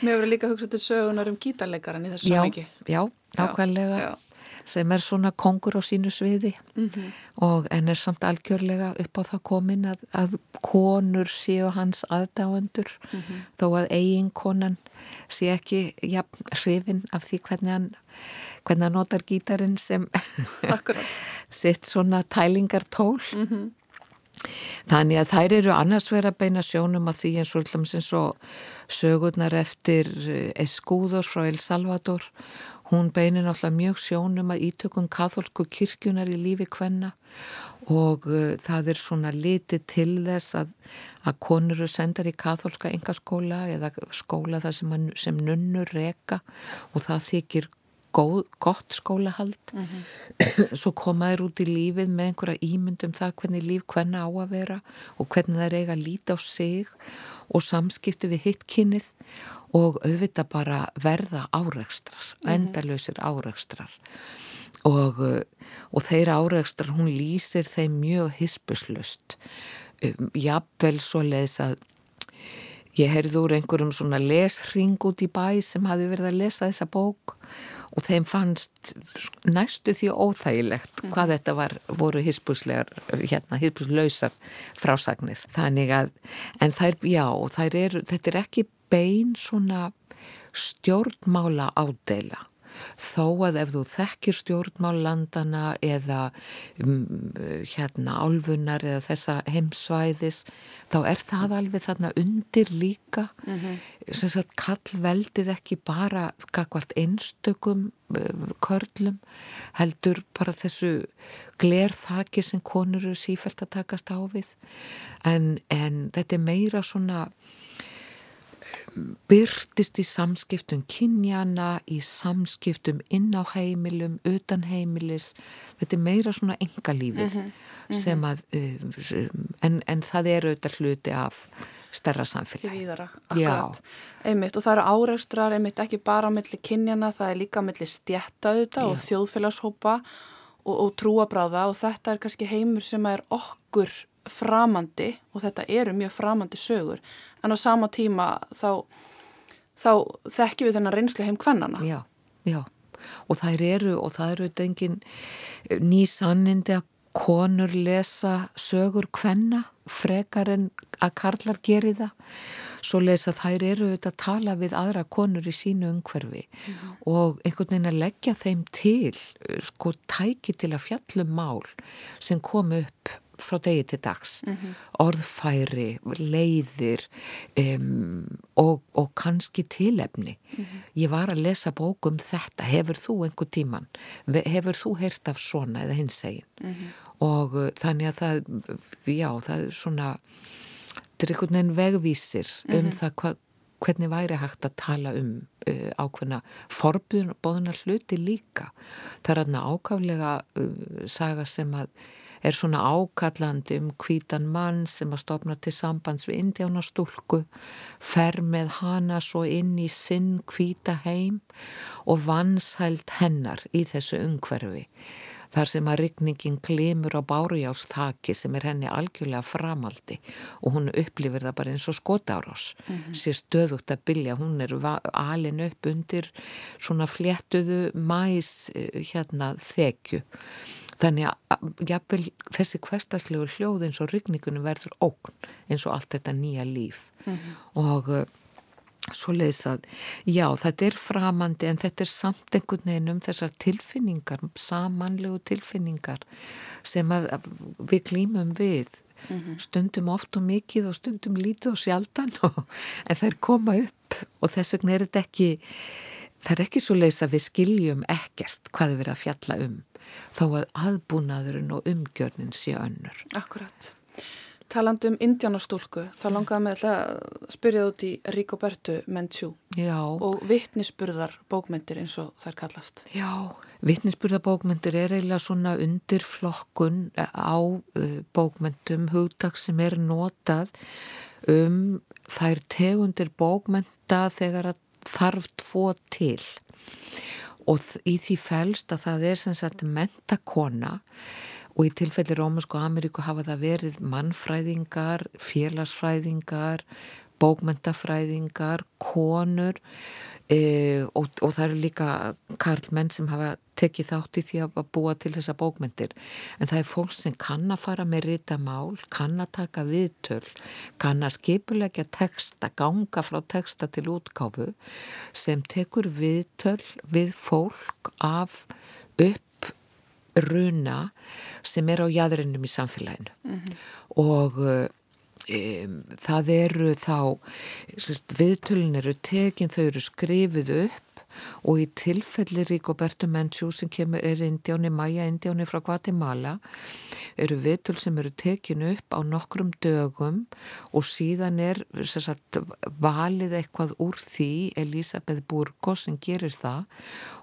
Mér hefur líka hugsað til sögunar um gítarleikaran í þessu samviki Já, nákvæmlega sem er svona kongur á sínu sviði mm -hmm. og en er samt algjörlega upp á það komin að, að konur séu hans aðdáendur mm -hmm. þó að eigin konan sé ekki ja, hrifin af því hvernig hann hvernig hann notar gítarin sem sitt svona tælingartól. Mm -hmm. Þannig að þær eru annars verið að beina sjónum að því eins og alltaf eins og sögurnar eftir eh, Escúður frá El Salvador. Hún beinir náttúrulega mjög sjónum að ítökum katholsku kirkjunar í lífi hvenna og uh, það er svona litið til þess að, að konur eru sendar í katholska engaskóla eða skóla þar sem, sem nunnur reka. Og það þykir góð, gott skólahald. Mm -hmm. Svo komaður út í lífið með einhverja ímyndum það hvernig líf hvenna á að vera og hvernig það er eiga að líta á sig og samskiptu við hittkynnið og auðvitað bara verða áreikstrar, mm -hmm. endalösir áreikstrar og, uh, og þeirra áreikstrar hún lýsir þeim mjög hispuslust jafnvel svo leiðis að ég heyrði úr einhverjum svona lesring út í bæ sem hafi verið að lesa þessa bók og þeim fannst næstu því óþægilegt hvað þetta var, voru hispuslegar hérna, hispuslausar frásagnir. Þannig að, en þær, já þær eru, þetta er ekki bein svona stjórnmála ádela þó að ef þú þekkir stjórnmállandana eða um, hérna álfunar eða þessa heimsvæðis þá er það alveg þarna undir líka mm -hmm. sem sagt kall veldið ekki bara gagvart einstökum uh, körlum heldur bara þessu glerþaki sem konur eru sífælt að takast á við en, en þetta er meira svona byrtist í samskiptum kynjana, í samskiptum inn á heimilum, utan heimilis þetta er meira svona engalífið mm -hmm. sem að uh, en, en það er auðvitað hluti af stærra samfélagi. Því víðara, akkurat. Einmitt, og það eru áreikstrar, einmitt ekki bara á milli kynjana, það er líka á milli stjætta auðvitað og þjóðfélagshópa og, og trúabráða og þetta er kannski heimur sem er okkur framandi og þetta eru mjög framandi sögur en á sama tíma þá, þá þekkjum við þennan reynslu heim hvernana. Já, já og þær eru og það eru engin ný sannindi að konur lesa sögur hvenna frekar en að karlar geri það svo lesa þær eru auðvitað að tala við aðra konur í sínu umhverfi mm -hmm. og einhvern veginn að leggja þeim til sko tæki til að fjallum mál sem kom upp frá degi til dags mm -hmm. orðfæri, leiðir um, og, og kannski tilefni mm -hmm. ég var að lesa bók um þetta hefur þú einhver tíman hefur þú heyrt af svona eða hins egin mm -hmm. og uh, þannig að það já, það er svona þetta er einhvern veginn vegvísir um það hvað hvernig væri hægt að tala um ákveðna forbjörn og bóðunar hluti líka. Það er aðna ákaflega uh, saga sem að er svona ákallandi um hvítan mann sem að stopna til sambands við indjánastúlku, fer með hana svo inn í sinn hvíta heim og vanshælt hennar í þessu umhverfi. Þar sem að rigningin glimur á bárujástaki sem er henni algjörlega framaldi og hún upplifir það bara eins og skotárás. Mm -hmm. Sér stöðugt að bylja, hún er alin upp undir svona fléttuðu mæs eh, hérna þekju Þannig að jafnvel, þessi hverstarslegu hljóð eins og rigningunum verður ógn eins og allt þetta nýja líf mm -hmm. og uh, svo leiðis að já þetta er framandi en þetta er samt einhvern veginn um þessar tilfinningar, samanlegu tilfinningar sem að, að við klímum við mm -hmm. stundum oft og mikið og stundum lítið og sjaldan og, en það er koma upp og þess vegna er þetta ekki það er ekki svo leiðis að við skiljum ekkert hvað við verðum að fjalla um þó að aðbúnaðurinn og umgjörnin sé önnur. Akkurat. Taland um Indiánastúlku, þá langaði með að spyrja út í Rigobertu Menchú og vittnisspurðar bókmyndir eins og þær kallast. Já, vittnisspurðar bókmyndir er eiginlega svona undir flokkun á bókmyndum, hugdag sem er notað um þær tegundir bókmynda þegar þarf tvo til. Og í því fælst að það er sem sagt mentakona og í tilfelli Rómusk og Ameríku hafa það verið mannfræðingar, félagsfræðingar, bókmentafræðingar, konur e, og, og það eru líka karlmenn sem hafa tekið þátt í því að búa til þessa bókmyndir en það er fólk sem kann að fara með rita mál, kann að taka viðtöl, kann að skipulegja texta, ganga frá texta til útgáfu sem tekur viðtöl við fólk af upp runa sem er á jæðurinnum í samfélaginu mm -hmm. og um, það eru þá viðtölin eru tekin, þau eru skrifið upp og í tilfelli Rigoberto Menchú sem kemur er indjáni, Maja indjáni frá Guatemala eru viðtöl sem eru tekinu upp á nokkrum dögum og síðan er sagt, valið eitthvað úr því Elisabeth Burgos sem gerir það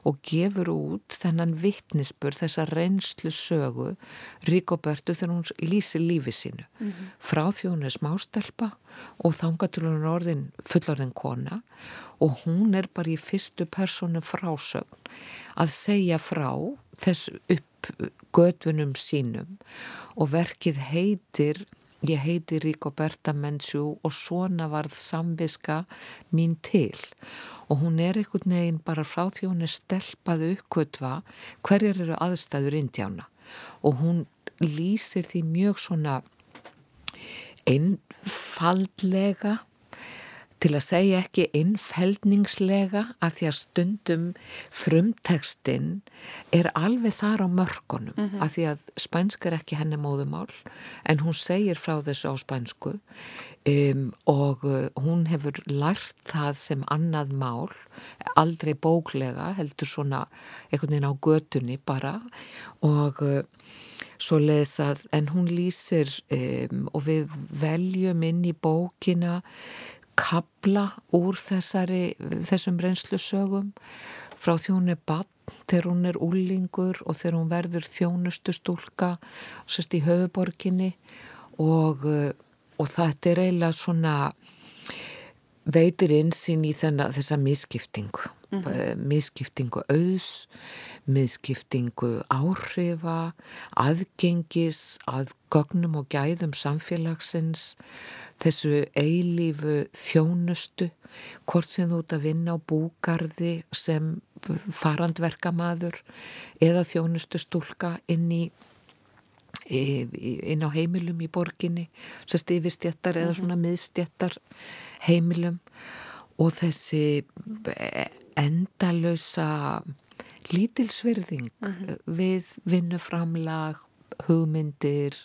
og gefur út þennan vittnisspur, þessa reynslu sögu Rigoberto þegar hún lýsi lífi sínu mm -hmm. frá því hún er smástelpa og þánga til hún er orðin fullorðin kona. Og hún er bara í fyrstu personu frásögn. Að segja frá þess upp gödvunum sínum. Og verkið heitir ég heiti Rigoberta Menchú og svona varð samviska mín til. Og hún er einhvern veginn bara frá því hún er stelpað uppkvötva hverjar eru aðstæður indjána og hún lýsir því mjög svona einfaldlega til að segja ekki innfeldningslega af því að stundum frumtekstinn er alveg þar á mörkunum mm -hmm. af því að spænsk er ekki henni móðumál en hún segir frá þessu á spænsku um, og uh, hún hefur lært það sem annað mál aldrei bóklega heldur svona einhvern veginn á götunni bara og uh, svo leiðis að en hún lýsir um, og við veljum inn í bókina kabla úr þessari, þessum reynslusögum frá er bann þegar hún er úlingur og þegar hún verður þjónustu stúlka sérst í höfuborginni og, og þetta er eiginlega svona veitir einsinn í þennan, þessa misskiptingu mm -hmm. misskiptingu auðs misskiptingu áhrifa aðgengis að gögnum og gæðum samfélagsins þessu eilífu þjónustu hvort sem þú ert að vinna á búgarði sem farandverkamaður eða þjónustu stúlka inn í inn á heimilum í borginni sérst yfirstjættar mm -hmm. eða svona miðstjættar heimilum og þessi endalösa lítilsverðing uh -huh. við vinnuframlag, hugmyndir,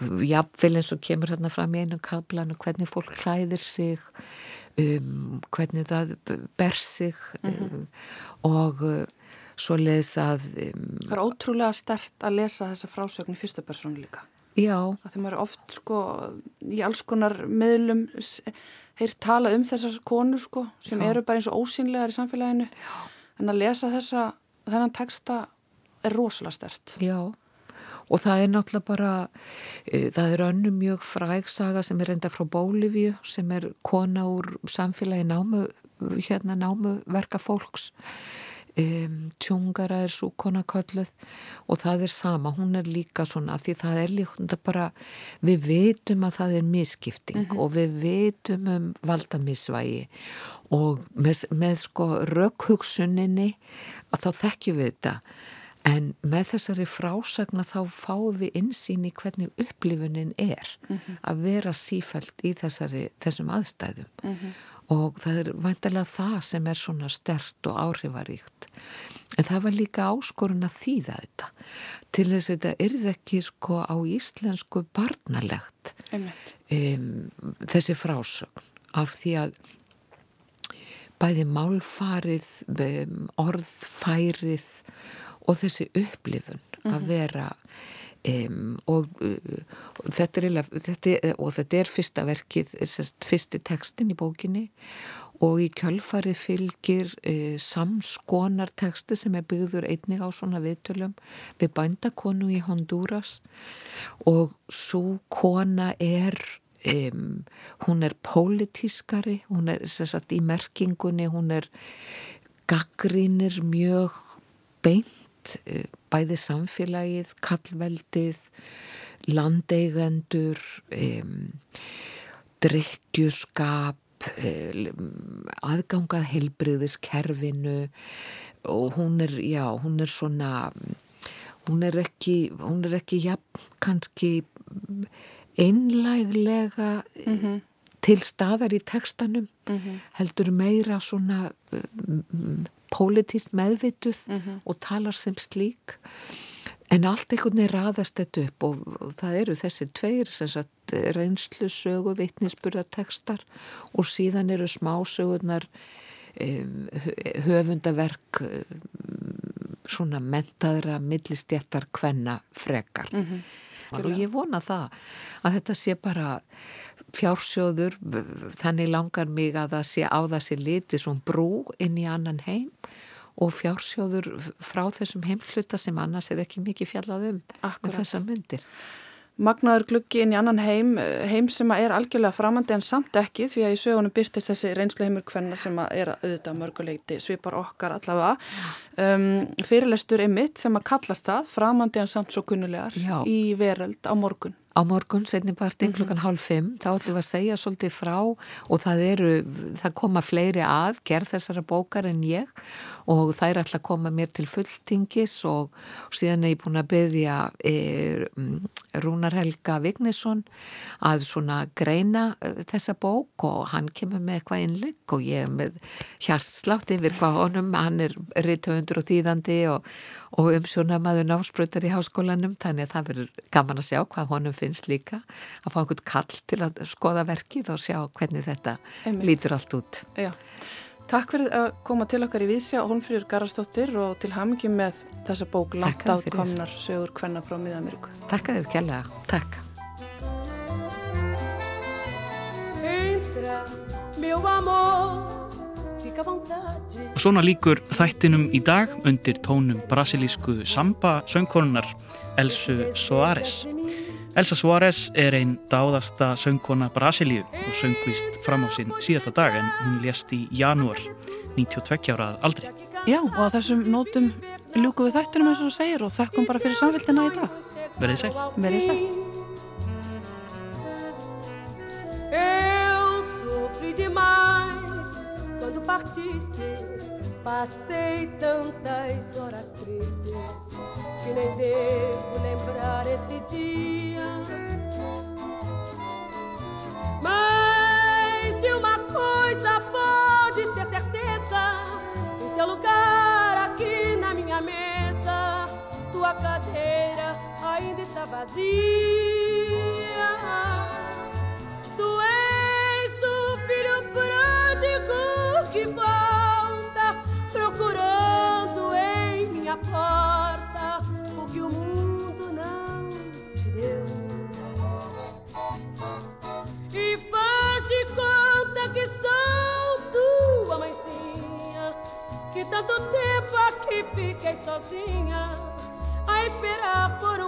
jafnvel eins og kemur hérna fram í einu kaplanu hvernig fólk klæðir sig, um, hvernig það ber sig -huh. um, og uh, svo leiðis að... Um, það er ótrúlega stert að lesa þessa frásögn í fyrsta persónu líka. Já. Það þegar maður er oft sko í alls konar meðlum heyrt tala um þessar konur sko sem Já. eru bara eins og ósynlegar í samfélaginu Já. en að lesa þessa þennan texta er rosalega stert Já og það er náttúrulega bara uh, það er önnum mjög frægsaga sem er enda frá Bólivíu sem er kona úr samfélagi námu hérna námu verka fólks Um, tjungara er svo konakölluð og það er sama, hún er líka svona því það er líka bara við veitum að það er misskipting mm -hmm. og við veitum um valdamissvægi og með, með sko rökhugsuninni að þá þekkjum við þetta en með þessari frásagna þá fáum við insýn í hvernig upplifunin er mm -hmm. að vera sífælt í þessari, þessum aðstæðum mm -hmm og það er vantilega það sem er svona stert og áhrifaríkt. En það var líka áskorun að þýða þetta. Til þess að þetta er ekki sko á íslensku barnalegt um, þessi frásögn. Af því að bæði málfarið orðfærið og þessi upplifun að mhm. vera Um, og, uh, þetta er, þetta er, og þetta er fyrsta verkið, fyrsti tekstin í bókinni. Og í kjölfarið fylgir uh, samskonar teksti sem er byggður einnig á svona viðtölum við bændakonu í Honduras. Og svo kona er um, hún er pólitískari hún er sagt, í merkingunni hún er gaggrínir mjög beint allt, eh, bæði samfélagið, kallveldið, landeigendur, um, drikkjuskap, um, aðgangað heilbriðiskerfinu og hún er, já, hún er svona, hún er ekki, hún er ekki, já, kannski einlæglega mm -hmm. til staðar í tekstanum, mm -hmm. heldur meira svona um, pólitíst meðvituð mm -hmm. og talar sem slík en allt einhvern veginn raðast þetta upp og, það eru þessi tveir sagt, reynslu sögu, vitnisburðatekstar og síðan eru smásögurnar um, höfundaverk um, svona mentaðra millistjættar hvenna frekar mm -hmm. og ég vona það að þetta sé bara fjársjóður, þannig langar mig að það sé á það sé liti svon brú inn í annan heim og fjársjóður frá þessum heimhluta sem annars er ekki mikið fjallað um með þessar myndir. Magnaður gluggi inn í annan heim, heim sem er algjörlega framandi en samt ekki því að í sögunum byrtist þessi reynsluheimur hvenna sem er auðvitað mörguleiti svipar okkar allavega. um, fyrirlestur Emmitt sem að kallast það framandi en samt svo kunnulegar Já. í veröld á morgun. Á morgun, setni partinn Mhm. klukkan hálf fimm, þá ætlum við að segja svolítið frá og það eru, það koma fleiri að gerð þessara bókar en ég og þær ætla að koma mér til fulltingis og, og síðan er ég búin að byggja er, Rúnar Helga Vignesson að svona greina eh, þessa bók og hann kemur með eitthvað innlegg og ég er með hjartslátt yfir hvað honum, hann er rithöfundur og þýðandi og, og umsjónamaður námsbrötar í háskólanum þannig að það verður gaman að sjá hvað honum finnst líka að fá einhvern kall til að skoða verkið og sjá hvernig þetta Einmitt. lítur allt út. Já. Takk fyrir að koma til okkar í Vísja og Hólmfríður Garastóttir og til hamingi með þessa bók langt Takk átt fyrir. komnar sögur hvenna frá Miða-Ameríku. Takk að þau kjærlega. Takk. Entra, meu amor. Og svona líkur þættinum í dag undir tónum brasilísku samba söngkonunar Elsu Soares. Elsa Soares er einn dáðasta söngkona Brasilíu og söngvist fram á sinn síðasta dag en hún lést í janúar 92 ára að aldri. Já, og á þessum nótum ljúku við þættunum eins og þú segir og þakkum bara fyrir samfélgina í dag. Verðið sæl. Verið sæl. Eu sofri demais partiste. Passei tantas horas tristes que nem devo lembrar esse dia. Mas de uma coisa podes ter certeza: o teu lugar aqui na minha mesa, tua cadeira ainda está vazia. Tu és que volta procurando em minha porta o que o mundo não te deu. E faz de conta que sou tua mãezinha, que tanto tempo aqui fiquei sozinha a esperar por um